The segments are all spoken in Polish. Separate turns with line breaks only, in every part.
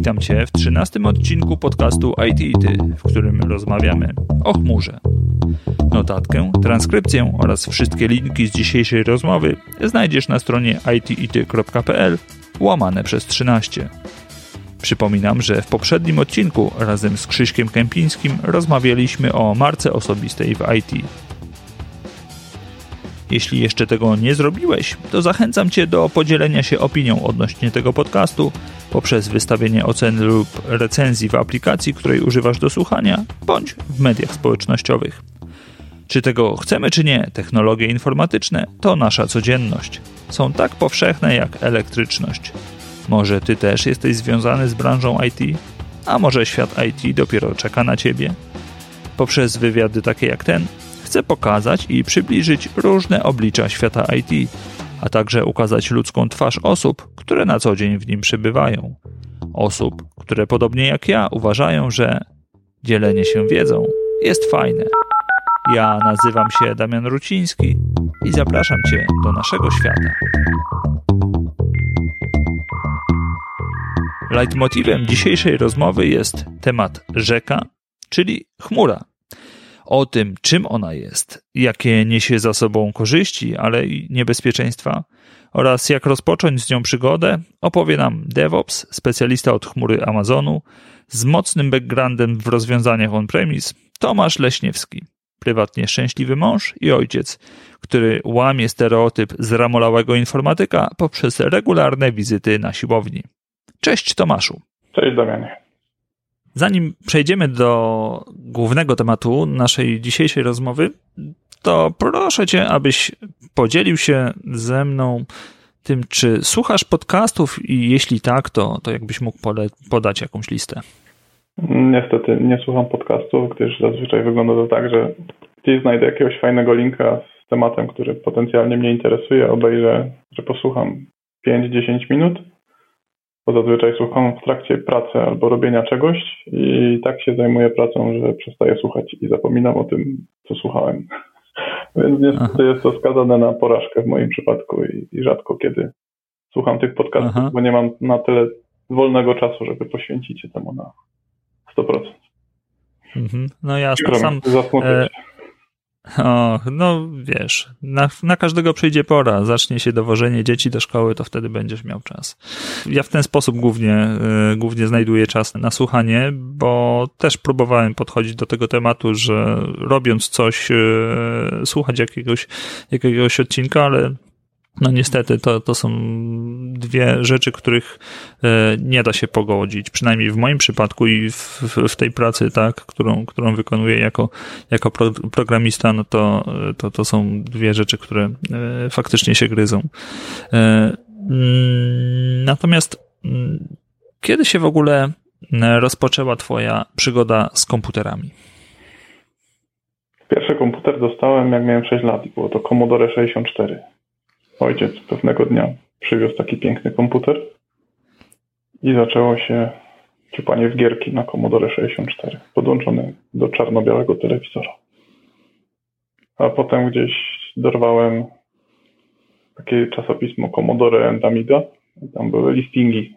Witam Cię w trzynastym odcinku podcastu IT Ty, w którym rozmawiamy o chmurze. Notatkę, transkrypcję oraz wszystkie linki z dzisiejszej rozmowy znajdziesz na stronie itity.pl łamane przez 13. Przypominam, że w poprzednim odcinku razem z Krzyśkiem Kępińskim rozmawialiśmy o marce osobistej w IT. Jeśli jeszcze tego nie zrobiłeś, to zachęcam Cię do podzielenia się opinią odnośnie tego podcastu poprzez wystawienie oceny lub recenzji w aplikacji, której używasz do słuchania, bądź w mediach społecznościowych. Czy tego chcemy, czy nie, technologie informatyczne to nasza codzienność. Są tak powszechne jak elektryczność. Może Ty też jesteś związany z branżą IT? A może świat IT dopiero czeka na Ciebie? Poprzez wywiady takie jak ten Chcę pokazać i przybliżyć różne oblicza świata IT, a także ukazać ludzką twarz osób, które na co dzień w nim przebywają. Osób, które podobnie jak ja uważają, że dzielenie się wiedzą jest fajne. Ja nazywam się Damian Ruciński i zapraszam Cię do naszego świata. Leitmotivem dzisiejszej rozmowy jest temat rzeka, czyli chmura, o tym, czym ona jest, jakie niesie za sobą korzyści, ale i niebezpieczeństwa oraz jak rozpocząć z nią przygodę, opowie nam DevOps, specjalista od chmury Amazonu, z mocnym backgroundem w rozwiązaniach on-premise, Tomasz Leśniewski, prywatnie szczęśliwy mąż i ojciec, który łamie stereotyp zramolałego informatyka poprzez regularne wizyty na siłowni. Cześć Tomaszu.
Cześć Damianie.
Zanim przejdziemy do głównego tematu naszej dzisiejszej rozmowy, to proszę cię, abyś podzielił się ze mną tym, czy słuchasz podcastów i jeśli tak, to, to jakbyś mógł podać jakąś listę.
Niestety nie słucham podcastów, gdyż zazwyczaj wygląda to tak, że gdzieś znajdę jakiegoś fajnego linka z tematem, który potencjalnie mnie interesuje, obejrzę, że posłucham 5-10 minut bo zazwyczaj słucham w trakcie pracy albo robienia czegoś i tak się zajmuję pracą, że przestaję słuchać i zapominam o tym, co słuchałem. Więc niestety Aha. jest to skazane na porażkę w moim przypadku i, i rzadko kiedy słucham tych podcastów, Aha. bo nie mam na tyle wolnego czasu, żeby poświęcić się temu na 100%.
Mhm. No ja sam, e, o, no wiesz, na, na każdego przyjdzie pora. Zacznie się dowożenie dzieci do szkoły, to wtedy będziesz miał czas. Ja w ten sposób głównie, y, głównie znajduję czas na słuchanie, bo też próbowałem podchodzić do tego tematu, że robiąc coś, y, słuchać jakiegoś, jakiegoś odcinka, ale no niestety to, to są dwie rzeczy, których e, nie da się pogodzić. Przynajmniej w moim przypadku i w, w tej pracy, tak, którą, którą wykonuję jako, jako pro, programista, no to, to, to są dwie rzeczy, które e, faktycznie się gryzą. E, mm, natomiast mm, kiedy się w ogóle rozpoczęła Twoja przygoda z komputerami?
Pierwszy komputer dostałem, jak miałem 6 lat. Było to Commodore 64 ojciec pewnego dnia przywiózł taki piękny komputer i zaczęło się ciupanie w gierki na Commodore 64, podłączony do czarno-białego telewizora. A potem gdzieś dorwałem takie czasopismo Commodore and Amiga. Tam były listingi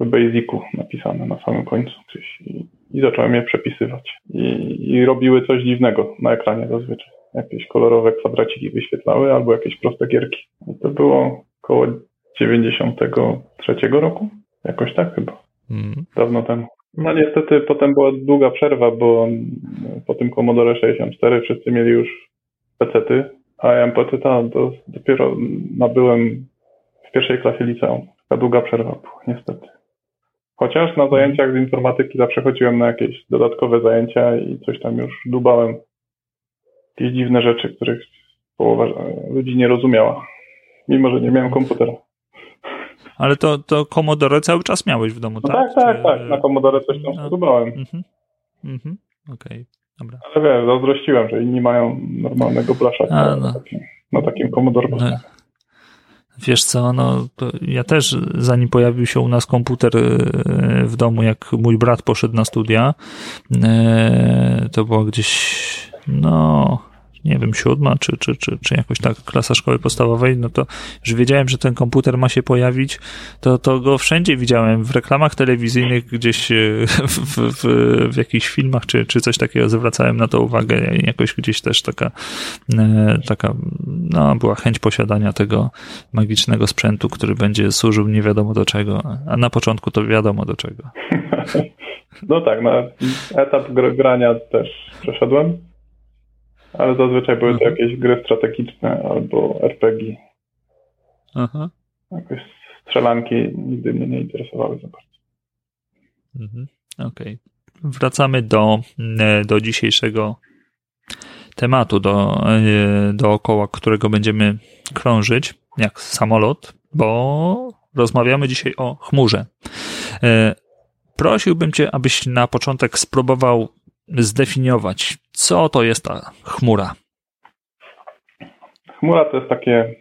w Basicu napisane na samym końcu gdzieś i, i zacząłem je przepisywać. I, I robiły coś dziwnego na ekranie zazwyczaj jakieś kolorowe kwadraciki wyświetlały albo jakieś proste gierki. I to było około 93 roku, jakoś tak chyba. Mm. Dawno temu. No niestety potem była długa przerwa, bo po tym Commodore 64 wszyscy mieli już pecety, a ja pc dopiero nabyłem w pierwszej klasie liceum. Taka długa przerwa była, niestety. Chociaż na zajęciach z informatyki zawsze chodziłem na jakieś dodatkowe zajęcia i coś tam już dubałem jakieś dziwne rzeczy, których połowa ludzi nie rozumiała, mimo że nie miałem komputera.
Ale to, to Commodore cały czas miałeś w domu,
no
tak?
Tak, tak, Czy... tak. Na Commodore coś tam no. spróbowałem. Mhm.
Mhm. Okej, okay. dobra.
Ale wiesz, zazdrościłem, że inni mają normalnego blaszaka no. na, takim, na takim Commodore. No.
Wiesz co, no ja też zanim pojawił się u nas komputer e, w domu, jak mój brat poszedł na studia, e, to było gdzieś no nie wiem, siódma, czy, czy, czy, czy jakoś tak klasa szkoły podstawowej, no to już wiedziałem, że ten komputer ma się pojawić, to, to go wszędzie widziałem, w reklamach telewizyjnych, gdzieś e, w, w, w jakichś filmach, czy, czy coś takiego zwracałem na to uwagę, jakoś gdzieś też taka, e, taka, no, była chęć posiadania tego magicznego sprzętu, który będzie służył nie wiadomo do czego, a na początku to wiadomo do czego.
No tak, na etap grania też przeszedłem, ale zazwyczaj były to mhm. jakieś gry strategiczne albo RPG. Aha. Jakoś strzelanki nigdy mnie nie interesowały za bardzo.
Mhm. Okej. Okay. Wracamy do, e, do dzisiejszego tematu, do, e, dookoła którego będziemy krążyć, jak samolot, bo rozmawiamy dzisiaj o chmurze. E, prosiłbym Cię, abyś na początek spróbował zdefiniować, co to jest ta chmura.
Chmura to jest takie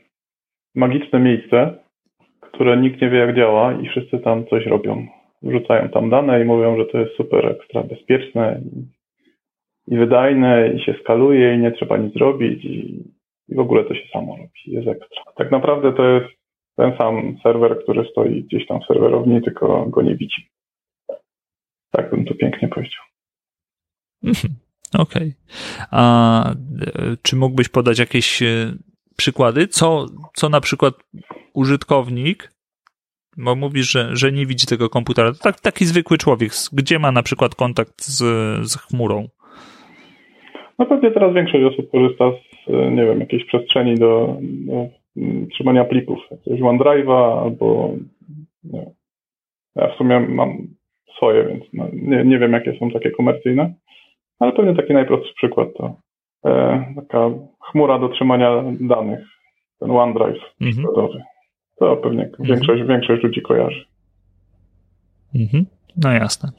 magiczne miejsce, które nikt nie wie jak działa i wszyscy tam coś robią. Wrzucają tam dane i mówią, że to jest super ekstra bezpieczne i wydajne i się skaluje i nie trzeba nic robić i, i w ogóle to się samo robi, jest ekstra. Tak naprawdę to jest ten sam serwer, który stoi gdzieś tam w serwerowni, tylko go nie widzi. Tak bym to pięknie powiedział.
Mhm. Okej. Okay. A e, czy mógłbyś podać jakieś e, przykłady? Co, co na przykład użytkownik, bo mówisz, że, że nie widzi tego komputera, to tak, taki zwykły człowiek, gdzie ma na przykład kontakt z, z chmurą?
No pewnie teraz większość osób korzysta z, e, nie wiem, jakiejś przestrzeni do, do mm, trzymania plików, jakiegoś OneDrive'a albo nie, ja w sumie mam swoje, więc no, nie, nie wiem, jakie są takie komercyjne, ale pewnie taki najprostszy przykład to e, taka chmura do trzymania danych, ten OneDrive mhm. To pewnie mhm. większość, większość ludzi kojarzy.
Mhm. No jasne.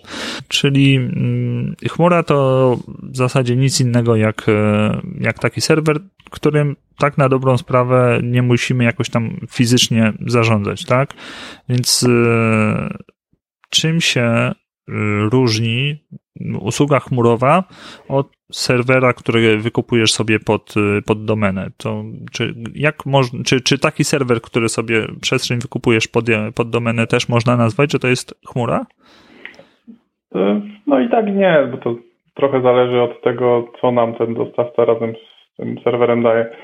Czyli mm, chmura to w zasadzie nic innego jak, e, jak taki serwer, którym tak na dobrą sprawę nie musimy jakoś tam fizycznie zarządzać, tak? Więc e, czym się różni usługa chmurowa od serwera, który wykupujesz sobie pod, pod domenę. To czy, jak moż, czy, czy taki serwer, który sobie przestrzeń wykupujesz pod, pod domenę też można nazwać, że to jest chmura?
No i tak nie, bo to trochę zależy od tego, co nam ten dostawca razem z tym serwerem daje.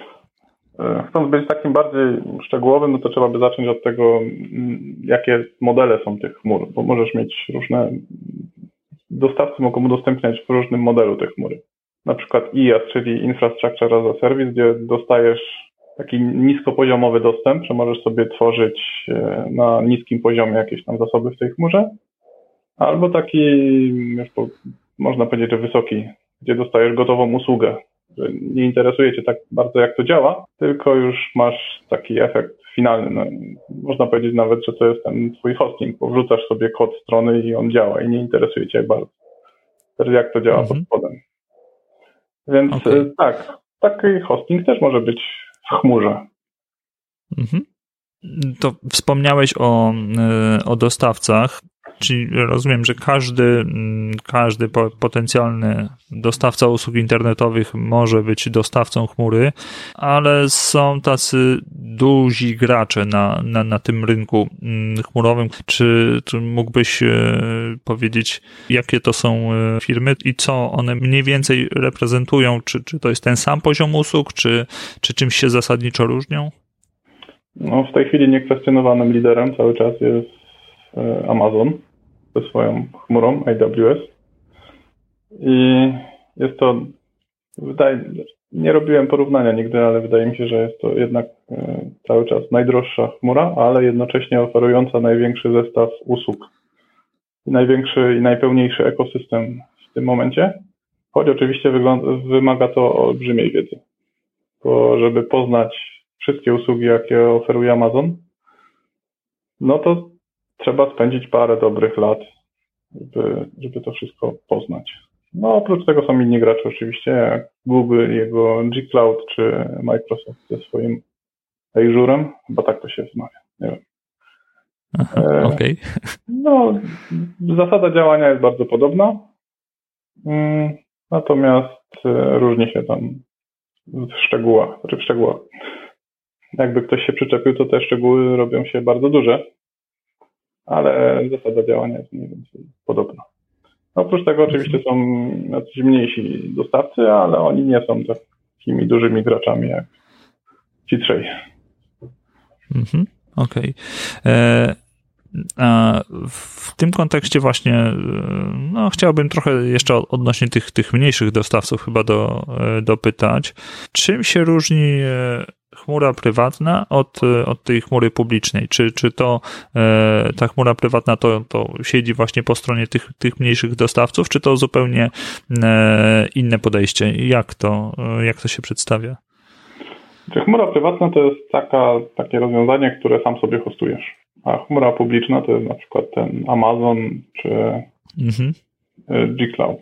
E, chcąc być takim bardziej szczegółowym, no to trzeba by zacząć od tego, jakie modele są tych chmur, bo możesz mieć różne, dostawcy mogą udostępniać w różnym modelu te chmury. Na przykład IaaS, czyli Infrastructure as a Service, gdzie dostajesz taki niskopoziomowy dostęp, że możesz sobie tworzyć e, na niskim poziomie jakieś tam zasoby w tej chmurze, albo taki, już po, można powiedzieć, że wysoki, gdzie dostajesz gotową usługę, że nie interesuje cię tak bardzo, jak to działa, tylko już masz taki efekt finalny. No, można powiedzieć nawet, że to jest ten twój hosting, bo wrzucasz sobie kod strony i on działa i nie interesuje cię bardzo. Też jak to działa mhm. pod spodem. Więc okay. Tak, taki hosting też może być w chmurze.
Mhm. To wspomniałeś o, e, o dostawcach. Czyli rozumiem, że każdy, mm, każdy potencjalny dostawca usług internetowych może być dostawcą chmury, ale są tacy duzi gracze na, na, na tym rynku mm, chmurowym. Czy, czy mógłbyś e, powiedzieć, jakie to są e, firmy i co one mniej więcej reprezentują? Czy, czy to jest ten sam poziom usług, czy, czy czymś się zasadniczo różnią?
No, w tej chwili niekwestionowanym liderem cały czas jest e, Amazon ze swoją chmurą AWS. I jest to, wydaje, nie robiłem porównania nigdy, ale wydaje mi się, że jest to jednak e, cały czas najdroższa chmura, ale jednocześnie oferująca największy zestaw usług. I największy i najpełniejszy ekosystem w tym momencie. Choć oczywiście wymaga to olbrzymiej wiedzy. Bo żeby poznać wszystkie usługi, jakie oferuje Amazon, no to trzeba spędzić parę dobrych lat, żeby, żeby to wszystko poznać. No oprócz tego są inni gracze oczywiście, jak Google, jego G Cloud czy Microsoft ze swoim Azure'em, chyba tak to się wymawia, nie wiem.
E, okej. Okay.
No, zasada działania jest bardzo podobna, mm, natomiast e, różni się tam w szczegółach, znaczy w szczegółach. Jakby ktoś się przyczepił, to te szczegóły robią się bardzo duże, ale zasada działania jest mniej więcej podobna. Oprócz tego oczywiście są jacyś mniejsi dostawcy, ale oni nie są takimi dużymi graczami jak ci trzej.
Mhm, Okej. Okay. E, w tym kontekście właśnie e, no, chciałbym trochę jeszcze odnośnie tych, tych mniejszych dostawców chyba do, e, dopytać. Czym się różni chmura prywatna od, od tej chmury publicznej? Czy, czy to ta chmura prywatna to, to siedzi właśnie po stronie tych, tych mniejszych dostawców, czy to zupełnie inne podejście? Jak to, jak to się przedstawia?
Chmura prywatna to jest taka, takie rozwiązanie, które sam sobie hostujesz. A chmura publiczna to jest na przykład ten Amazon czy mhm. G-Cloud.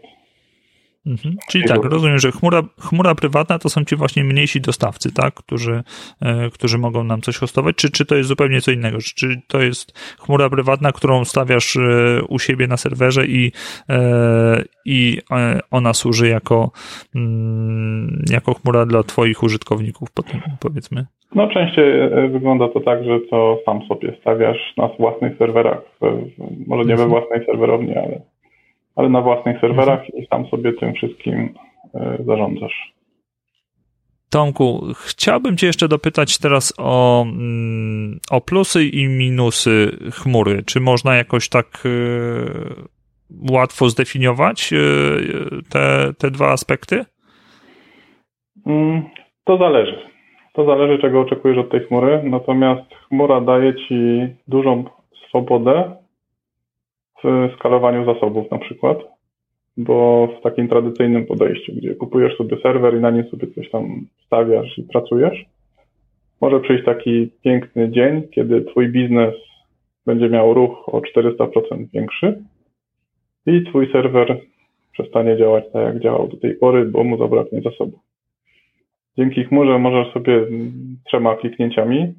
Mhm. Czyli tak, rozumiem, że chmura, chmura prywatna to są ci właśnie mniejsi dostawcy, tak, którzy, e, którzy mogą nam coś hostować, czy, czy to jest zupełnie co innego? Czy to jest chmura prywatna, którą stawiasz e, u siebie na serwerze i, e, i ona służy jako, mm, jako chmura dla twoich użytkowników, powiedzmy?
No częściej wygląda to tak, że to sam sobie stawiasz na własnych serwerach, może nie we mhm. własnej serwerowni, ale ale na własnych serwerach i sam sobie tym wszystkim e, zarządzasz.
Tomku, chciałbym Cię jeszcze dopytać teraz o, mm, o plusy i minusy chmury. Czy można jakoś tak e, łatwo zdefiniować e, te, te dwa aspekty?
Mm, to zależy. To zależy, czego oczekujesz od tej chmury. Natomiast chmura daje Ci dużą swobodę w skalowaniu zasobów na przykład, bo w takim tradycyjnym podejściu, gdzie kupujesz sobie serwer i na nim sobie coś tam stawiasz i pracujesz, może przyjść taki piękny dzień, kiedy twój biznes będzie miał ruch o 400% większy i twój serwer przestanie działać tak, jak działał do tej pory, bo mu zabraknie zasobów. Dzięki chmurze możesz sobie trzema kliknięciami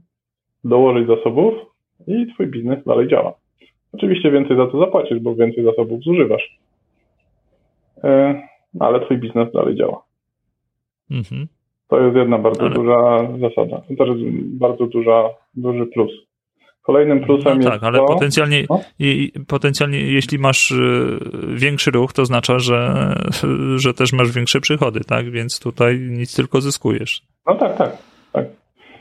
dołożyć zasobów i twój biznes dalej działa. Oczywiście więcej za to zapłacisz, bo więcej zasobów zużywasz. E, ale twój biznes dalej działa. Mhm. To jest jedna bardzo ale... duża zasada. To jest bardzo duża, duży plus. Kolejnym no plusem no tak, jest
ale to, potencjalnie, no? i, potencjalnie jeśli masz y, większy ruch, to oznacza, że, że też masz większe przychody, tak? Więc tutaj nic tylko zyskujesz.
No tak, tak. tak.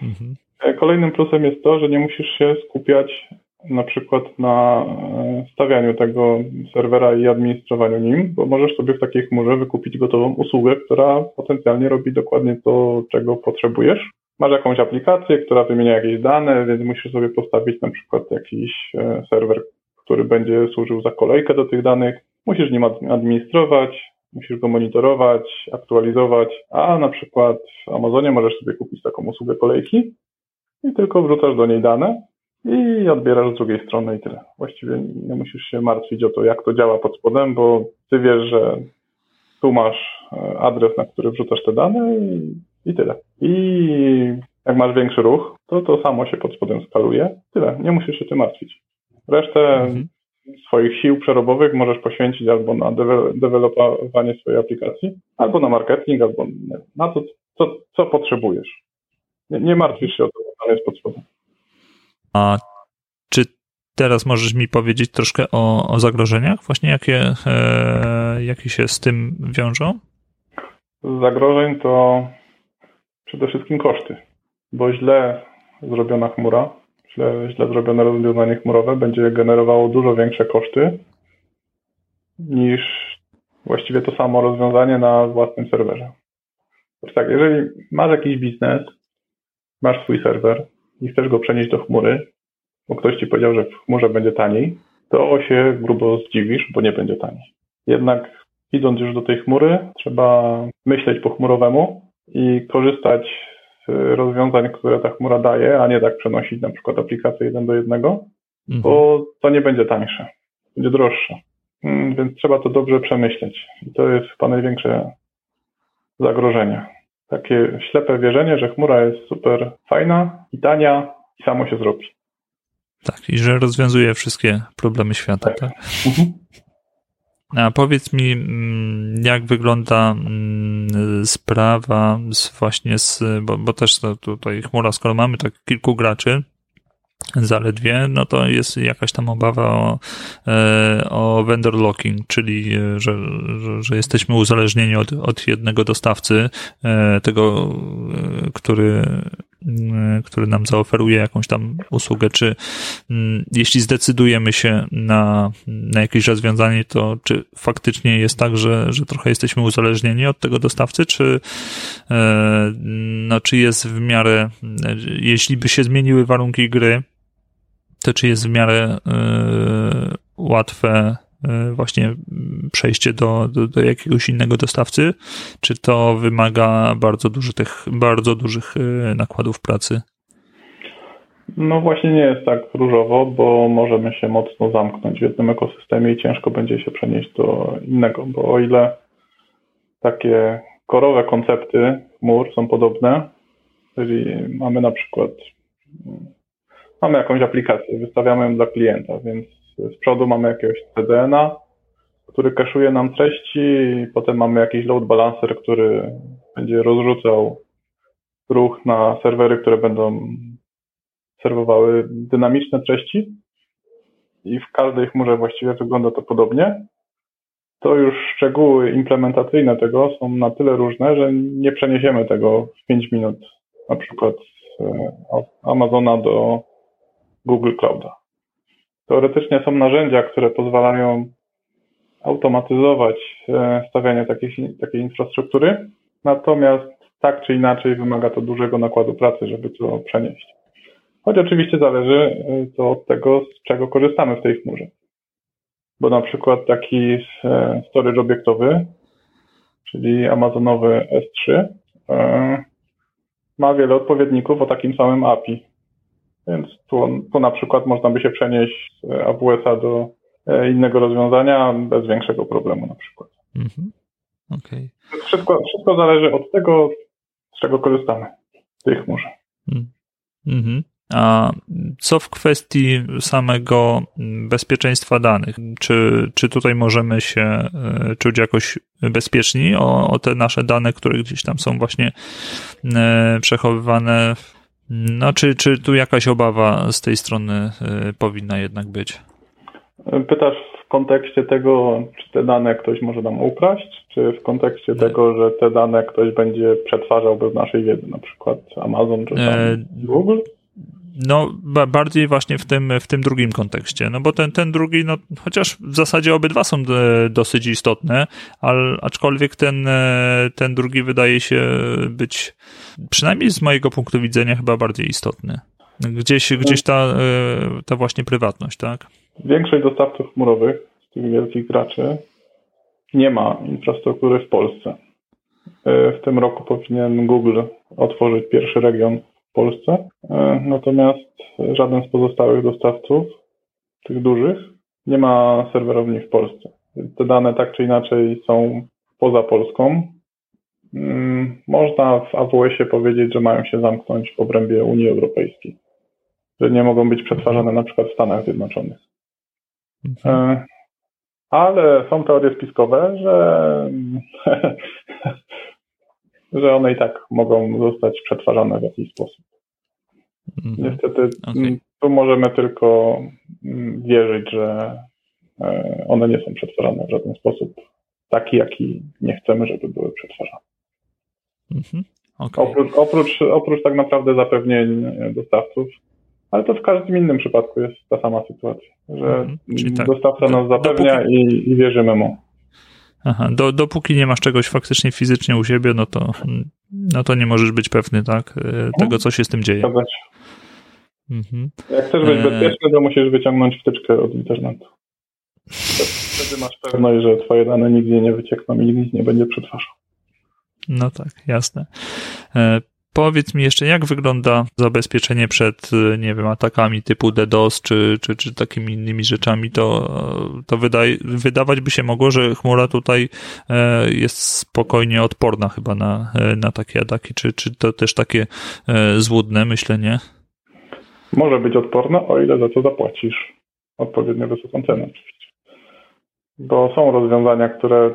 Mhm. E, kolejnym plusem jest to, że nie musisz się skupiać na przykład na e, stawianiu tego serwera i administrowaniu nim, bo możesz sobie w takiej chmurze wykupić gotową usługę, która potencjalnie robi dokładnie to, czego potrzebujesz. Masz jakąś aplikację, która wymienia jakieś dane, więc musisz sobie postawić na przykład jakiś e, serwer, który będzie służył za kolejkę do tych danych. Musisz nim administrować, musisz go monitorować, aktualizować, a na przykład w Amazonie możesz sobie kupić taką usługę kolejki i tylko wrzucasz do niej dane i odbierasz z drugiej strony i tyle. Właściwie nie musisz się martwić o to, jak to działa pod spodem, bo ty wiesz, że tu masz e, adres, na który wrzucasz te dane i, i tyle. I jak masz większy ruch, to to samo się pod spodem skaluje. Tyle. Nie musisz się tym martwić. Resztę mhm. swoich sił przerobowych możesz poświęcić albo na dewelopowanie swojej aplikacji, albo na marketing, albo na to, co, co potrzebujesz. Nie, nie martwisz się o to, co tam jest pod spodem.
A czy teraz możesz mi powiedzieć troszkę o, o zagrożeniach, właśnie jakie, e, jakie się z tym wiążą?
Zagrożeń to przede wszystkim koszty, bo źle zrobiona chmura, źle, źle zrobione rozwiązanie chmurowe będzie generowało dużo większe koszty niż właściwie to samo rozwiązanie na własnym serwerze. Tak, jeżeli masz jakiś biznes, masz swój serwer, i chcesz go przenieść do chmury, bo ktoś ci powiedział, że w chmurze będzie taniej, to się grubo zdziwisz, bo nie będzie taniej. Jednak idąc już do tej chmury, trzeba myśleć po chmurowemu i korzystać z rozwiązań, które ta chmura daje, a nie tak przenosić na przykład aplikację jeden do jednego, mhm. bo to nie będzie tańsze, będzie droższe. Hmm, więc trzeba to dobrze przemyśleć. I to jest chyba największe zagrożenie takie ślepe wierzenie, że chmura jest super fajna i tania i samo się zrobi.
Tak, i że rozwiązuje wszystkie problemy świata, tak? tak? Mhm. A powiedz mi, mm, jak wygląda mm, sprawa z właśnie z, bo, bo też tutaj chmura, skoro mamy tak kilku graczy, zaledwie, no to jest jakaś tam obawa o, e, o vendor locking, czyli e, że, że, jesteśmy uzależnieni od, od jednego dostawcy, e, tego, który który nam zaoferuje jakąś tam usługę, czy mm, jeśli zdecydujemy się na, na jakieś rozwiązanie, to czy faktycznie jest tak, że, że trochę jesteśmy uzależnieni od tego dostawcy, czy, no, czy jest w miarę, jeśli by się zmieniły warunki gry, to czy jest w miarę y, łatwe y, właśnie przejście do, do, do, jakiegoś innego dostawcy, czy to wymaga bardzo dużych, bardzo dużych y, nakładów pracy?
No właśnie nie jest tak różowo, bo możemy się mocno zamknąć w jednym ekosystemie i ciężko będzie się przenieść do innego, bo o ile takie korowe koncepty chmur są podobne, czyli mamy na przykład mamy jakąś aplikację, wystawiamy ją dla klienta, więc z przodu mamy jakiegoś CDN-a, który kaszuje nam treści potem mamy jakiś load balancer, który będzie rozrzucał ruch na serwery, które będą serwowały dynamiczne treści i w każdej chmurze właściwie wygląda to podobnie, to już szczegóły implementacyjne tego są na tyle różne, że nie przeniesiemy tego w 5 minut, na przykład z Amazona do Google Clouda. Teoretycznie są narzędzia, które pozwalają automatyzować e, stawianie takiej, takiej infrastruktury, natomiast tak czy inaczej wymaga to dużego nakładu pracy, żeby to przenieść. Choć oczywiście zależy e, to od tego, z czego korzystamy w tej chmurze. Bo na przykład taki e, storage obiektowy, czyli amazonowy S3, ma wiele odpowiedników o takim samym API. Więc tu, tu na przykład można by się przenieść z AWS-a do e, innego rozwiązania bez większego problemu na przykład. Mhm.
Okay.
Wszystko, wszystko zależy od tego, z czego korzystamy w tej chmurze.
Mhm. A co w kwestii samego bezpieczeństwa danych? Czy, czy tutaj możemy się e, czuć jakoś bezpieczni o, o te nasze dane, które gdzieś tam są właśnie e, przechowywane no, czy, czy tu jakaś obawa z tej strony y, powinna jednak być?
Pytasz w kontekście tego, czy te dane ktoś może nam ukraść, czy w kontekście Nie. tego, że te dane ktoś będzie przetwarzał bez naszej wiedzy, na przykład Amazon czy e... Google?
No, bardziej właśnie w tym, w tym drugim kontekście, no bo ten, ten drugi, no chociaż w zasadzie obydwa są e, dosyć istotne, ale aczkolwiek ten, e, ten drugi wydaje się być, przynajmniej z mojego punktu widzenia, chyba bardziej istotny. Gdzieś, gdzieś ta, e, ta właśnie prywatność, tak?
Większość dostawców chmurowych tych wielkich graczy nie ma infrastruktury w Polsce. W tym roku powinien Google otworzyć pierwszy region Polsce. E, natomiast żaden z pozostałych dostawców, tych dużych, nie ma serwerowni w Polsce. Te dane tak czy inaczej są poza Polską. Mm, można w AWS-ie powiedzieć, że mają się zamknąć w obrębie Unii Europejskiej, że nie mogą być przetwarzane na przykład w Stanach Zjednoczonych. Mhm. E, ale są teorie spiskowe, że że one i tak mogą zostać przetwarzane w jakiś sposób. Mm -hmm. Niestety okay. tu możemy tylko mm, wierzyć, że e, one nie są przetwarzane w żaden sposób taki, jaki nie chcemy, żeby były przetwarzane. Mm -hmm. okay. oprócz, oprócz, oprócz tak naprawdę zapewnień dostawców, ale to w każdym innym przypadku jest ta sama sytuacja, że mm -hmm. tak. dostawca nas zapewnia dopóki... i, i wierzymy mu.
Aha, do, dopóki nie masz czegoś faktycznie fizycznie u siebie, no to, no to nie możesz być pewny, tak? E, tego, co się z tym dzieje.
Mhm. Jak chcesz być e... bezpieczny, to musisz wyciągnąć wtyczkę od internetu. Wtedy masz pewność, że twoje dane nigdzie nie wyciekną i nikt nie będzie przetwarzał.
No tak, jasne. Powiedz mi jeszcze, jak wygląda zabezpieczenie przed, nie wiem, atakami typu DDoS czy, czy, czy takimi innymi rzeczami, to, to wydaje, wydawać by się mogło, że chmura tutaj e, jest spokojnie odporna chyba na, e, na takie ataki, czy, czy to też takie e, złudne myślenie?
Może być odporna, o ile za to zapłacisz odpowiednio wysoką cenę oczywiście. bo są rozwiązania, które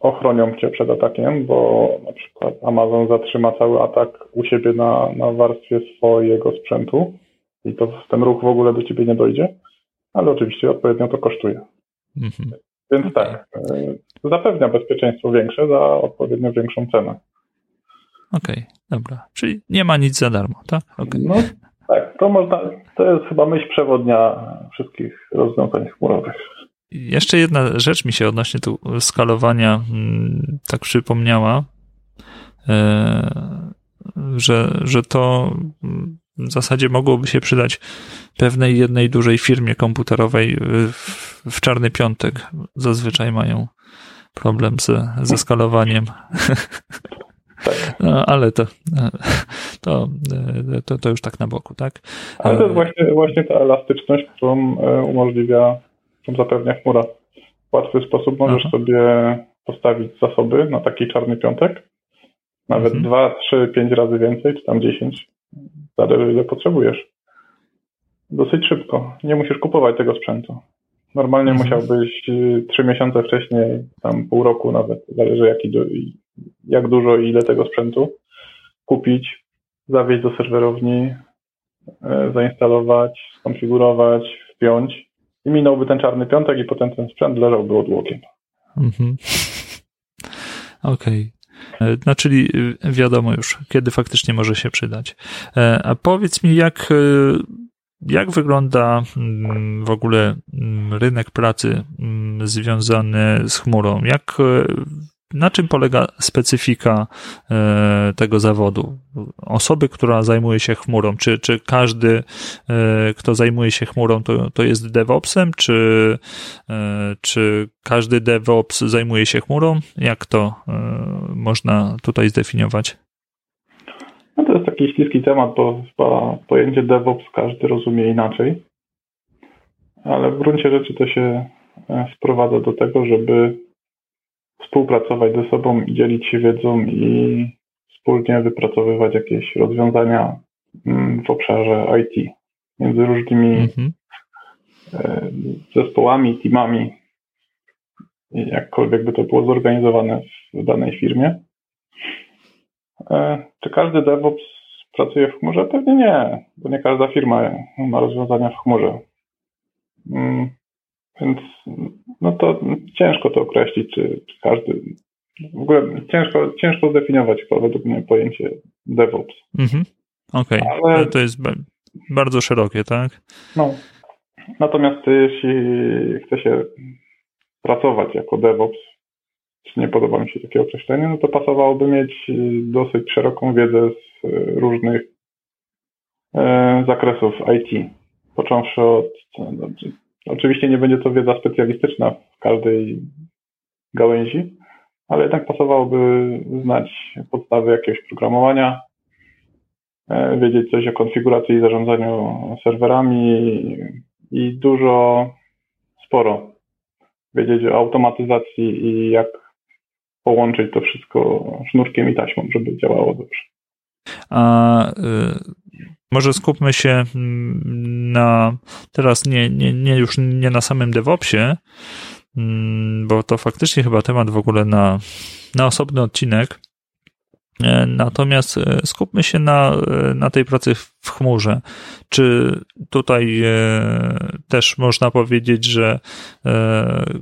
ochronią cię przed atakiem, bo na przykład Amazon zatrzyma cały atak u siebie na, na warstwie swojego sprzętu i to ten ruch w ogóle do ciebie nie dojdzie, ale oczywiście odpowiednio to kosztuje. Mhm. Więc okay. tak, e, zapewnia bezpieczeństwo większe za odpowiednio większą cenę.
Okej, okay, dobra. Czyli nie ma nic za darmo, tak?
Okay. No tak, to można, to jest chyba myśl przewodnia wszystkich rozwiązań chmurowych.
Jeszcze jedna rzecz mi się odnośnie tu skalowania mm, tak przypomniała, e, że, że to w zasadzie mogłoby się przydać pewnej jednej dużej firmie komputerowej w, w czarny piątek. Zazwyczaj mają problem ze, ze skalowaniem. No, ale to, to, to, to już tak na boku, tak?
Ale to jest właśnie, właśnie ta elastyczność, którą e, umożliwia, którą zapewnia chmura. W łatwy sposób możesz Aha. sobie postawić zasoby na taki czarny piątek, nawet mhm. 2, 3, 5 razy więcej, czy tam 10, zależy ile potrzebujesz. Dosyć szybko. Nie musisz kupować tego sprzętu. Normalnie mhm. musiałbyś 3 y, miesiące wcześniej, tam pół roku nawet, zależy jaki, jak dużo i ile tego sprzętu, kupić, zawieźć do serwerowni, e, zainstalować, skonfigurować, wpiąć i minąłby ten czarny piątek i potem ten sprzęt leżałby odłokiem. Mhm.
Okej. Okay. E, no, czyli e, wiadomo już, kiedy faktycznie może się przydać. A powiedz mi, jak, jak wygląda mm, w ogóle mm, rynek pracy mm, związany z chmurą? Jak na czym polega specyfika e, tego zawodu? Osoby, która zajmuje się chmurą, czy, czy każdy, e, kto zajmuje się chmurą, to, to jest DevOpsem, czy, e, czy każdy DevOps zajmuje się chmurą? Jak to można tutaj zdefiniować?
No to jest taki śliski temat, bo chyba pojęcie DevOps każdy rozumie inaczej, ale w gruncie rzeczy to się sprowadza do tego, żeby współpracować ze sobą i dzielić się wiedzą i wspólnie wypracowywać jakieś rozwiązania mm, w obszarze IT między różnymi mhm. E, zespołami, teamami, jakkolwiek by to było zorganizowane w danej firmie. E, czy każdy DevOps pracuje w chmurze? Pewnie nie, bo nie każda firma ma rozwiązania w chmurze. Mm, więc no to ciężko to określić, czy, czy każdy. W ogóle ciężko, ciężko zdefiniować według mnie pojęcie DevOps. Mhm.
Okej, okay. Ale... to jest bardzo szerokie, tak?
No. Natomiast jeśli chce się pracować jako DevOps, czy nie podoba mi się takie określenie, no to pasowałoby mieć dosyć szeroką wiedzę z różnych e, zakresów IT. Począwszy od Oczywiście nie będzie to wiedza specjalistyczna w każdej gałęzi, ale jednak pasowałoby znać podstawy jakiegoś programowania, e, wiedzieć coś o konfiguracji i zarządzaniu serwerami i dużo, sporo wiedzieć o automatyzacji i jak połączyć to wszystko sznurkiem i taśmą, żeby działało dobrze.
A y, może skupmy się mm, na teraz nie, nie, nie już nie na samym DevOpsie, mm, bo to faktycznie chyba temat w ogóle na, na osobny odcinek. E, natomiast e, skupmy się na, e, na tej pracy w chmurze. Czy tutaj też można powiedzieć, że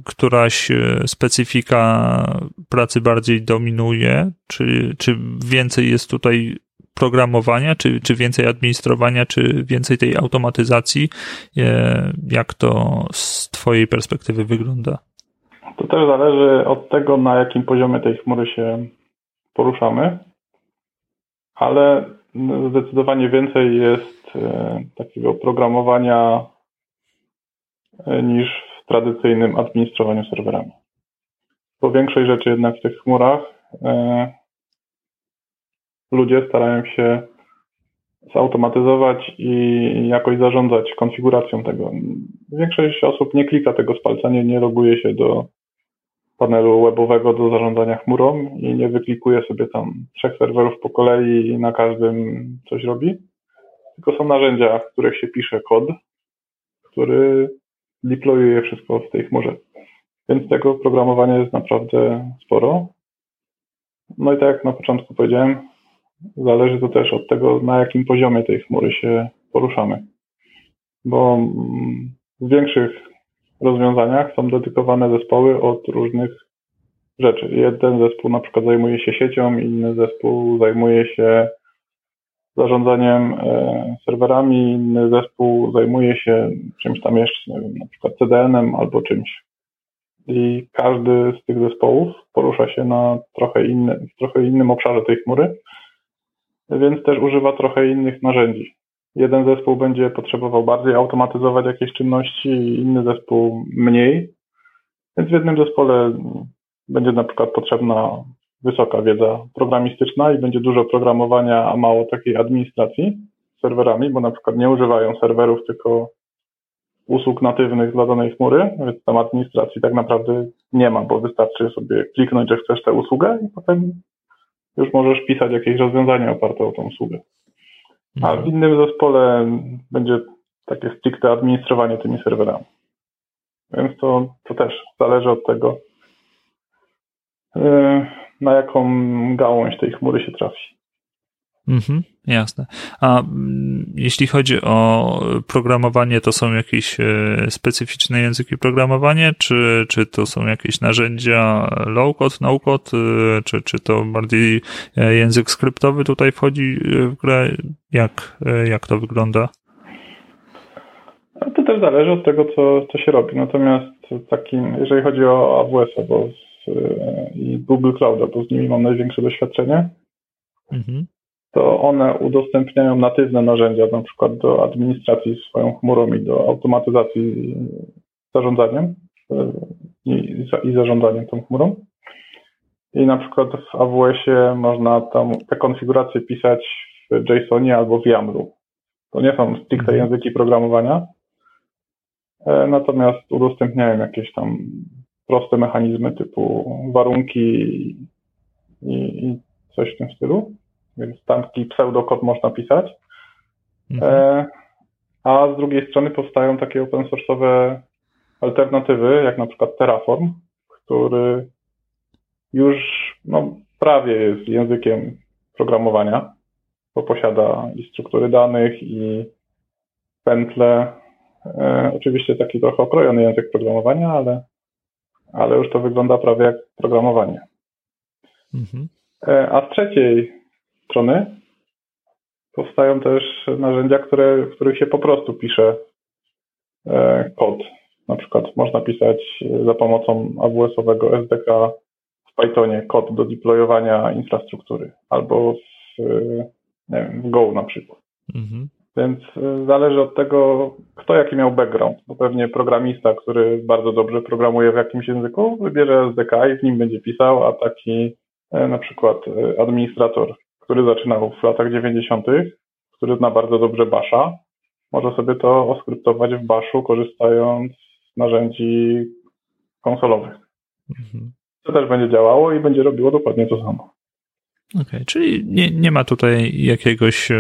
któraś specyfika pracy bardziej dominuje, czy, czy więcej jest tutaj programowania, czy, czy więcej administrowania, czy więcej tej automatyzacji? E, jak to z Twojej perspektywy wygląda?
To też zależy od tego, na jakim poziomie tej chmury się poruszamy, ale zdecydowanie więcej jest e, takiego programowania e, niż w tradycyjnym administrowaniu serwerami. Bo większość rzeczy jednak w tych chmurach ludzie starają się zautomatyzować i jakoś zarządzać konfiguracją tego. Większość osób nie klika tego z palca, nie, nie loguje się do panelu webowego do zarządzania chmurą i nie wyklikuje sobie tam trzech serwerów po kolei i na każdym coś robi. Tylko są narzędzia, w których się pisze kod, który deployuje wszystko w tej chmurze. Więc tego programowania jest naprawdę sporo. No i tak jak na początku powiedziałem, zależy to też od tego, na jakim poziomie tej chmury się poruszamy. Bo mm, w większych rozwiązaniach są dedykowane zespoły od różnych rzeczy. Jeden zespół na przykład zajmuje się siecią, inny zespół zajmuje się zarządzaniem e, serwerami, inny zespół zajmuje się czymś tam jeszcze, nie wiem, na przykład CDN-em albo czymś. I każdy z tych zespołów porusza się na trochę, inny, w trochę innym obszarze tej chmury, więc też używa trochę innych narzędzi. Jeden zespół będzie potrzebował bardziej automatyzować jakieś czynności, inny zespół mniej. Więc w jednym zespole będzie na przykład potrzebna wysoka wiedza programistyczna i będzie dużo programowania, a mało takiej administracji serwerami, bo na przykład nie używają serwerów, tylko usług natywnych dla danej chmury, więc tam administracji tak naprawdę nie ma, bo wystarczy sobie kliknąć, że chcesz tę usługę i potem już możesz pisać jakieś rozwiązanie oparte o tą usługę. A w innym zespole będzie takie stricte administrowanie tymi serwerami. Więc to, to też zależy od tego, e, na jaką gałąź tej chmury się trafi.
Mhm, jasne. A mm, jeśli chodzi o programowanie, to są jakieś e, specyficzne języki programowania, czy, czy to są jakieś narzędzia low-code, no-code, e, czy, czy to bardziej e, język skryptowy tutaj wchodzi w grę? Jak, jak to wygląda?
To też zależy od tego, co, co się robi. Natomiast takim, jeżeli chodzi o AWS bo z, i Google Cloud, bo z nimi mam największe doświadczenie, mhm to one udostępniają natywne narzędzia, na przykład do administracji swoją chmurą i do automatyzacji zarządzaniem i, i zarządzaniem tą chmurą. I na przykład w AWS-ie można tam te konfiguracje pisać w JSONie albo w YAML-u. To nie są stricte mhm. języki programowania, e, natomiast udostępniają jakieś tam proste mechanizmy typu warunki i, i coś w tym stylu więc tam taki pseudokod można pisać. Mhm. E, a z drugiej strony powstają takie open source'owe alternatywy, jak na przykład Terraform, który już no, prawie jest językiem programowania, bo posiada i struktury danych, i pętle. E, oczywiście taki trochę okrojony język programowania, ale, ale już to wygląda prawie jak programowanie. Mhm. E, a z trzeciej strony powstają też narzędzia, które, w których się po prostu pisze e, kod. Na przykład można pisać za pomocą AWS-owego SDK w Pythonie kod do deployowania infrastruktury albo w, nie wiem, w Go na przykład. Mhm. Więc e, zależy od tego, kto jaki miał background, bo pewnie programista, który bardzo dobrze programuje w jakimś języku, wybierze SDK i w nim będzie pisał, a taki e, na przykład administrator który zaczynał w latach 90., który zna bardzo dobrze Basha, może sobie to oskryptować w Bashu, korzystając z narzędzi konsolowych. Mhm. To też będzie działało i będzie robiło dokładnie to samo.
Okej, okay, czyli nie, nie ma tutaj jakiegoś e,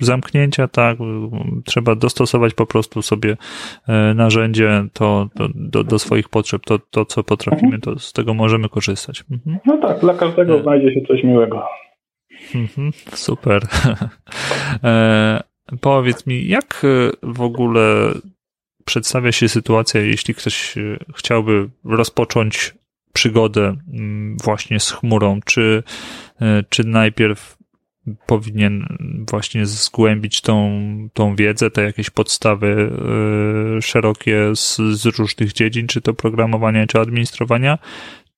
zamknięcia, tak, trzeba dostosować po prostu sobie e, narzędzie to, to do, do, swoich potrzeb, to, to co potrafimy, mhm. to z tego możemy korzystać.
Mhm. No tak, dla każdego e. znajdzie się coś miłego.
Mhm, super. E, powiedz mi, jak e, w ogóle przedstawia się sytuacja, jeśli ktoś e, chciałby rozpocząć przygodę mm, właśnie z chmurą? Czy, czy najpierw powinien właśnie zgłębić tą, tą wiedzę, te jakieś podstawy szerokie z, z różnych dziedzin, czy to programowania, czy administrowania,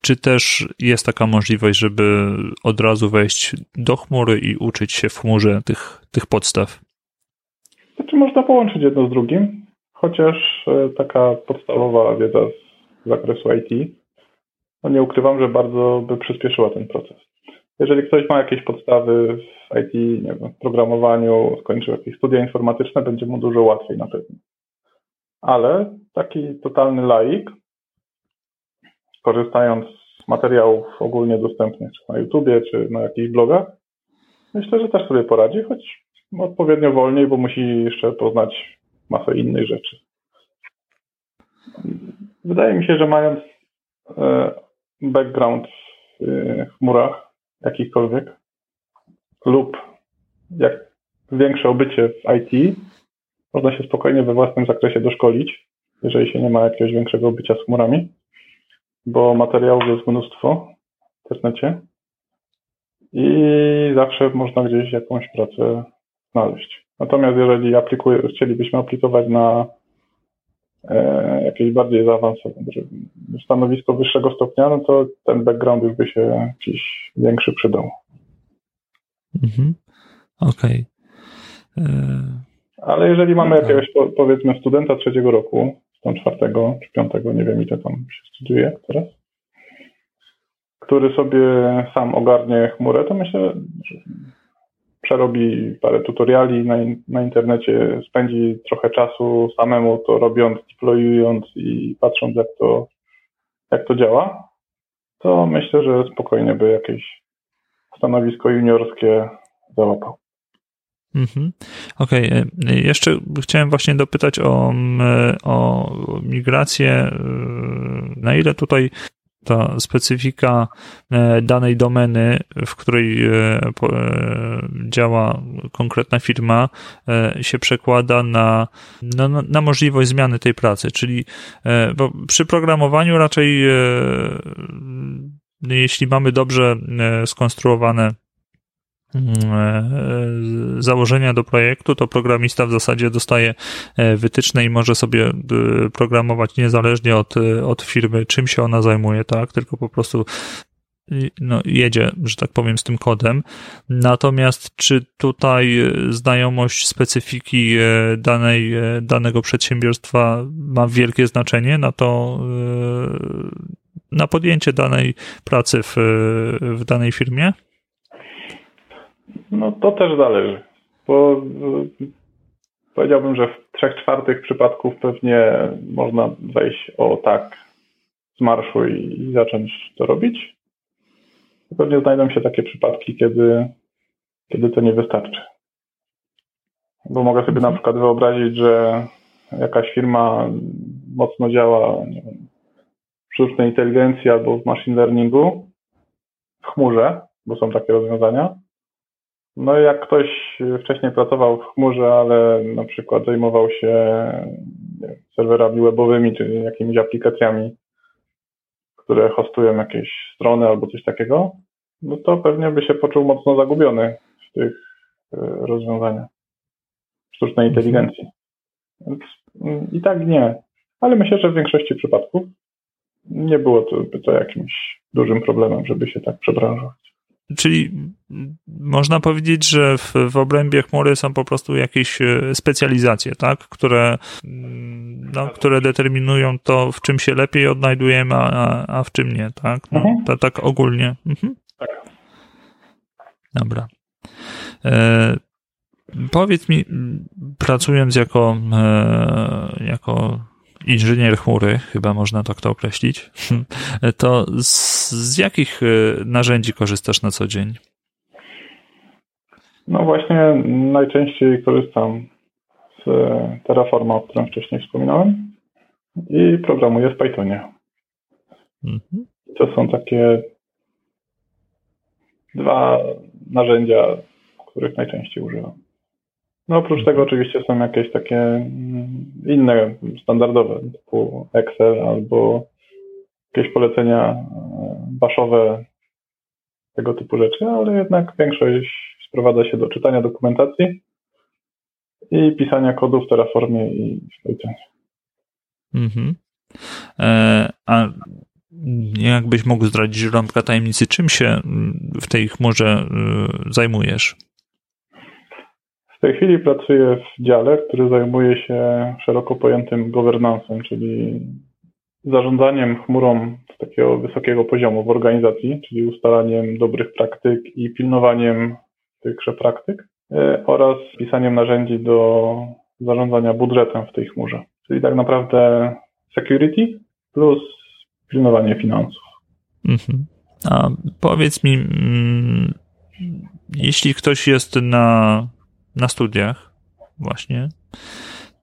czy też jest taka możliwość, żeby od razu wejść do chmury i uczyć się w chmurze tych, tych podstaw?
Znaczy można połączyć jedno z drugim, chociaż e, taka podstawowa wiedza z zakresu IT, no nie ukrywam, że bardzo by przyspieszyła ten proces. Jeżeli ktoś ma jakieś podstawy w IT, nie wiem, w programowaniu, skończył jakieś studia informatyczne, będzie mu dużo łatwiej na pewno. Ale taki totalny laik korzystając z materiałów ogólnie dostępnych czy na YouTubie, czy na jakichś blogach, myślę, że też sobie poradzi, choć odpowiednio wolniej, bo musi jeszcze poznać masę innych rzeczy. Wydaje mi się, że mając e, background w e, chmurach jakichkolwiek lub jak większe obycie w IT, można się spokojnie we własnym zakresie doszkolić, jeżeli się nie ma jakiegoś większego obycia z chmurami, bo materiałów jest mnóstwo w internecie i zawsze można gdzieś jakąś pracę znaleźć. Natomiast jeżeli aplikuje, chcielibyśmy aplikować na e, jakieś bardziej zaawansowane stanowisko wyższego stopnia, no to ten background już by się jakiś większy przydał.
Mhm. Okej. Okay. E,
Ale jeżeli mamy jakiegoś, powiedzmy, studenta trzeciego roku, tam czwartego czy piątego, nie wiem ile tam się studiuje teraz, który sobie sam ogarnie chmurę, to myślę, że przerobi parę tutoriali na, na internecie, spędzi trochę czasu samemu to robiąc, deployując i patrząc jak to, jak to działa, to myślę, że spokojnie by jakieś stanowisko juniorskie załapał.
Mhm. Okej, okay. E, jeszcze chciałem właśnie dopytać o, o migrację. E, na ile tutaj ta specyfika e, danej domeny, w której e, e, działa konkretna firma, się przekłada na, na, na możliwość zmiany tej pracy. Czyli bo przy programowaniu raczej, jeśli mamy dobrze skonstruowane Mm, e, założenia do projektu, to programista w zasadzie dostaje e, wytyczne i może sobie e, programować niezależnie od, od firmy, czym się ona zajmuje, tak? Tylko po prostu no, jedzie, że tak powiem, z tym kodem. Natomiast czy tutaj znajomość specyfiki danej, danego przedsiębiorstwa ma wielkie znaczenie na to, na podjęcie danej pracy w, w danej firmie?
No to też zależy, bo powiedziałbym, że w trzech czwartych przypadków pewnie można wejść o tak z marszu i, zacząć to robić. Pewnie znajdą się takie przypadki, kiedy, kiedy to nie wystarczy. Bo mogę sobie na przykład wyobrazić, że jakaś firma mocno działa nie wiem, w sztucznej inteligencji albo w machine learningu w chmurze, bo są takie rozwiązania, no jak ktoś wcześniej pracował w chmurze, ale na przykład zajmował się serwerami webowymi, czy jakimiś aplikacjami, które hostują jakieś strony albo coś takiego, no to pewnie by się poczuł mocno zagubiony w tych e, rozwiązaniach sztucznej inteligencji. Więc mm, i tak nie. Ale myślę, że w większości przypadków nie było to, to jakimś dużym problemem, żeby się tak przebranżować.
Czyli można powiedzieć, że w, w obrębie chmury są po prostu jakieś e, specjalizacje, tak? które, mm, no, które determinują to, w czym się lepiej odnajdujemy, a, a w czym nie, tak? No, mhm. to, tak ogólnie. Mhm. Tak. Dobra. E, powiedz mi, pracując jako, e, jako inżynier chmury, chyba można tak to określić, to z, z jakich e, narzędzi korzystasz na co dzień?
No właśnie najczęściej korzystam z Terraforma, o którym wcześniej wspominałem i programuję w Pythonie. Mhm. To są takie dwa narzędzia, których najczęściej używam. No oprócz tego oczywiście są jakieś takie mm, inne, standardowe, typu Excel albo jakieś polecenia e, baszowe, tego typu rzeczy, ale jednak większość sprowadza się do czytania dokumentacji i pisania kodu w Terraformie i w Pythonie.
Mhm. E, a jakbyś mógł zdradzić rąbka tajemnicy, czym się w tej chmurze e, zajmujesz?
W tej chwili pracuję w dziale, który zajmuje się szeroko pojętym governance'em, czyli zarządzaniem chmurą z takiego wysokiego poziomu w organizacji, czyli ustalaniem dobrych praktyk i pilnowaniem tychże praktyk e, oraz pisaniem narzędzi do zarządzania budżetem w tej chmurze. Czyli tak naprawdę security plus pilnowanie finansów. Mhm.
A powiedz mi, mm, jeśli ktoś jest na na studiach właśnie,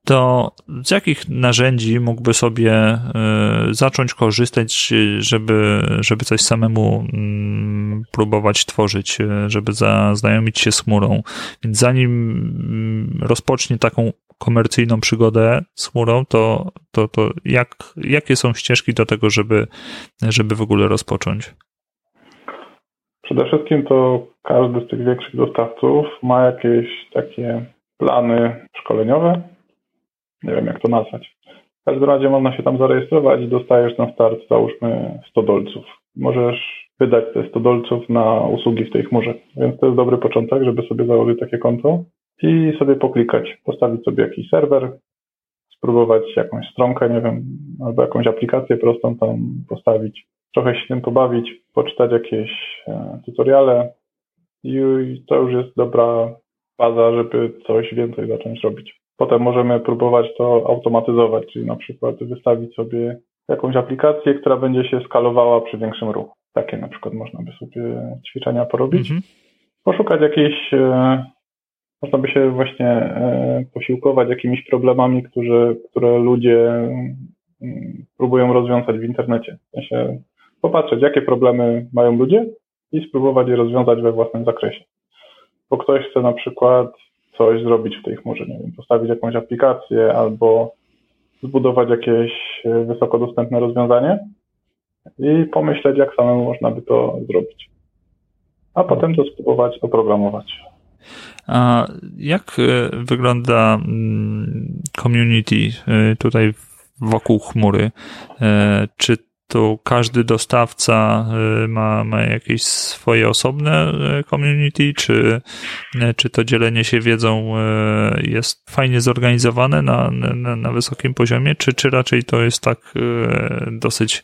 to z jakich narzędzi mógłby sobie e, zacząć korzystać, żeby, żeby coś samemu mm, próbować tworzyć, e, żeby zaznajomić się z chmurą? Więc zanim mm, rozpocznie taką komercyjną przygodę z chmurą, to, to, to jak, jakie są ścieżki do tego, żeby, żeby w ogóle rozpocząć?
Przede wszystkim to każdy z tych większych dostawców ma jakieś takie plany szkoleniowe, nie wiem jak to nazwać. W każdym razie można się tam zarejestrować i dostajesz na start załóżmy 100 dolców. Możesz wydać te 100 dolców na usługi w tej chmurze. Więc to jest dobry początek, żeby sobie założyć takie konto i sobie poklikać, postawić sobie jakiś serwer, spróbować jakąś stronkę, nie wiem, albo jakąś aplikację prostą tam postawić, trochę się tym pobawić, poczytać jakieś e, tutoriale i to już jest dobra baza, żeby coś więcej zacząć robić. Potem możemy próbować to automatyzować, czyli na przykład wystawić sobie jakąś aplikację, która będzie się skalowała przy większym ruchu. Takie na przykład można by sobie ćwiczenia porobić. Mhm. Poszukać jakiejś, e, można by się właśnie e, posiłkować jakimiś problemami, którzy, które ludzie mm, próbują rozwiązać w internecie. W sensie popatrzeć, jakie problemy mają ludzie i spróbować je rozwiązać we własnym zakresie. Bo ktoś chce na przykład coś zrobić w tej chmurze, nie wiem, postawić jakąś aplikację albo zbudować jakieś e, wysoko dostępne rozwiązanie i pomyśleć, jak samemu można by to zrobić. A potem to spróbować oprogramować.
A jak e, wygląda mm, community e, tutaj wokół chmury? Czy to każdy dostawca y, ma, ma jakieś swoje osobne y, community, czy, y, czy to dzielenie się wiedzą jest fajnie zorganizowane na, na, na wysokim poziomie, czy, czy raczej to jest tak dosyć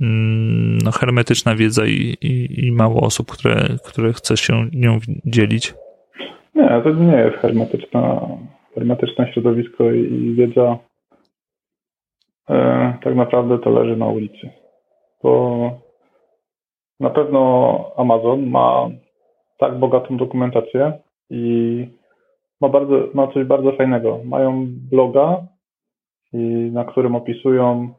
mm, no, hermetyczna wiedza i, i, i mało osób, które, które chce się nią dzielić?
Nie, to nie jest hermetyczna, hermetyczne środowisko i wiedza e, tak naprawdę to leży na ulicy bo na pewno Amazon ma tak bogatą dokumentację i ma, bardzo, ma coś bardzo fajnego. Mają bloga, i na którym opisują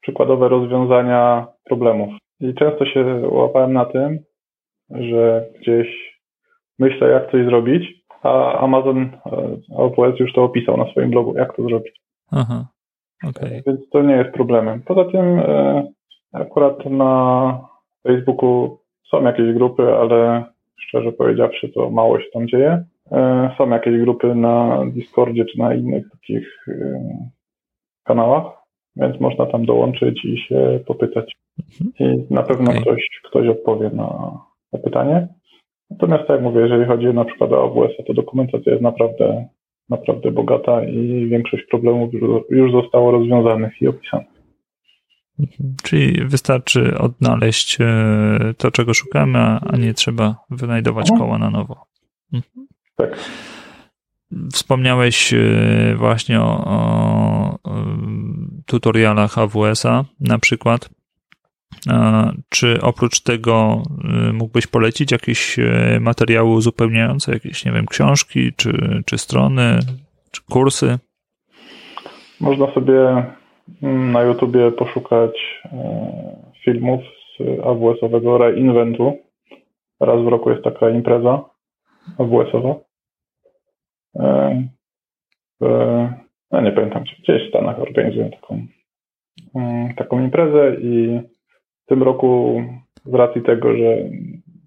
przykładowe rozwiązania problemów. I często się łapałem na tym, że gdzieś myślę, jak coś zrobić, a Amazon AWS już to opisał na swoim blogu, jak to zrobić. Aha, okay. Więc to nie jest problemem. Poza tym e, Akurat na Facebooku są jakieś grupy, ale szczerze powiedziawszy, to mało się tam dzieje. E, są jakieś grupy na Discordzie czy na innych takich e, kanałach, więc można tam dołączyć i się popytać. Mhm. I na pewno okay. ktoś, ktoś odpowie na, na pytanie. Natomiast tak jak mówię, jeżeli chodzi na przykład o AWS, to dokumentacja jest naprawdę, naprawdę bogata i większość problemów już zostało rozwiązanych i opisanych.
Mhm. Czyli wystarczy odnaleźć e, to, czego szukamy, a nie trzeba wynajdować mhm. koła na nowo.
Mhm. Tak.
Wspomniałeś e, właśnie o, o tutorialach AWS-a na przykład. Czy oprócz tego e, mógłbyś polecić jakieś materiały uzupełniające, jakieś, nie wiem, książki, czy, czy strony, czy kursy?
Można sobie na YouTubie poszukać e, filmów z AWS-owego reinventu. Raz w roku jest taka impreza AWS-owa. E, no nie pamiętam, gdzieś w Stanach organizują taką, mm, taką imprezę i w tym roku z racji tego, że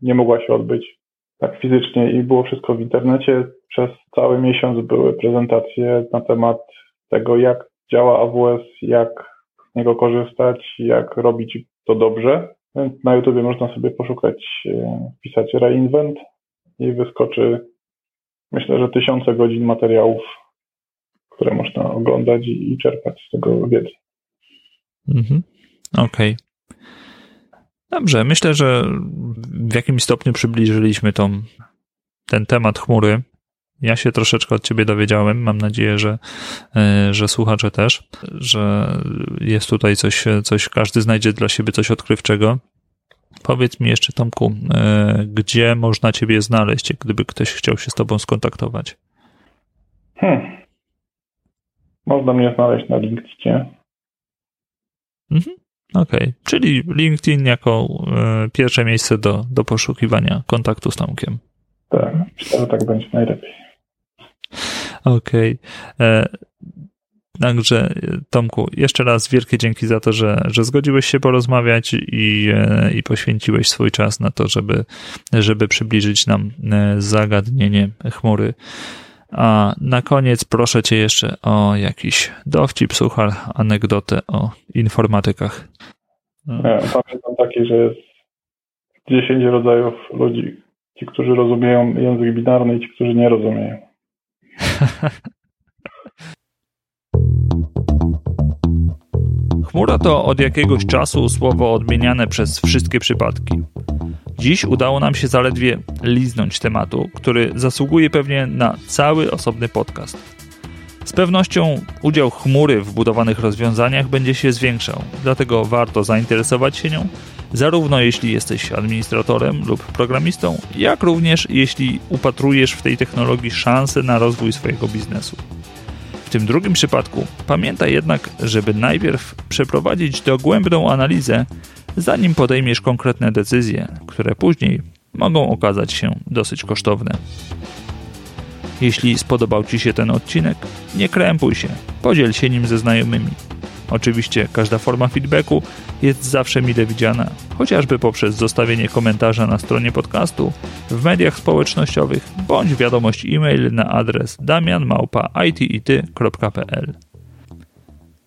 nie mogła się odbyć tak fizycznie i było wszystko w internecie, przez cały miesiąc były prezentacje na temat tego, jak działa AWS, jak z niego korzystać, jak robić to dobrze. Na YouTube można sobie poszukać, e, wpisać reinvent i wyskoczy myślę, że tysiące godzin materiałów, które można oglądać i, i czerpać z tego wiedzy.
Mhm. Okej. Okay. Dobrze, myślę, że w jakimś stopniu przybliżyliśmy tą, ten temat chmury. Ja się troszeczkę od ciebie dowiedziałem. Mam nadzieję, że, e, że słuchacze też, że jest tutaj coś, coś, każdy znajdzie dla siebie coś odkrywczego. Powiedz mi jeszcze, Tomku, e, gdzie można ciebie znaleźć, gdyby ktoś chciał się z tobą skontaktować?
Hmm. Można mnie znaleźć na LinkedInie.
Mhm. Okej, okay. czyli LinkedIn jako y, pierwsze miejsce do, do poszukiwania kontaktu z Tomkiem.
Tak, myślę, że tak będzie najlepiej.
Okej. Okay. E, także Tomku, jeszcze raz wielkie dzięki za to, że, że zgodziłeś się porozmawiać i, e, i poświęciłeś swój czas na to, żeby, żeby przybliżyć nam e, zagadnienie chmury. A na koniec proszę Cię jeszcze o jakiś dowcip, suchar, anegdotę o informatykach.
Pamiętam taki, że jest 10 rodzajów ludzi. Ci, którzy rozumieją język binarny i ci, którzy nie rozumieją.
Chmura to od jakiegoś czasu słowo odmieniane przez wszystkie przypadki. Dziś udało nam się zaledwie liznąć tematu, który zasługuje pewnie na cały osobny podcast. Z pewnością udział chmury w budowanych rozwiązaniach będzie się zwiększał, dlatego warto zainteresować się nią, zarówno jeśli jesteś administratorem lub programistą, jak również jeśli upatrujesz w tej technologii szansę na rozwój swojego biznesu. W tym drugim przypadku pamiętaj jednak, żeby najpierw przeprowadzić dogłębną analizę, zanim podejmiesz konkretne decyzje, które później mogą okazać się dosyć kosztowne. Jeśli spodobał Ci się ten odcinek, nie krępuj się, podziel się nim ze znajomymi. Oczywiście każda forma feedbacku jest zawsze mile widziana, chociażby poprzez zostawienie komentarza na stronie podcastu, w mediach społecznościowych bądź wiadomość e-mail na adres damianmałpa.itity.pl.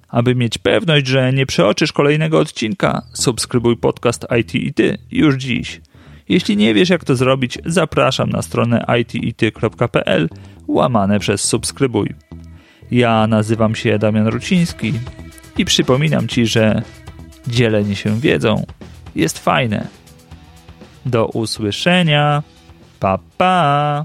Aby mieć pewność, że nie przeoczysz kolejnego odcinka, subskrybuj podcast IT i Ty już dziś. Jeśli nie wiesz jak to zrobić, zapraszam na stronę itity.pl łamane przez subskrybuj. Ja nazywam się Damian Ruciński i przypominam ci, że dzielenie się wiedzą jest fajne. Do usłyszenia. Pa pa.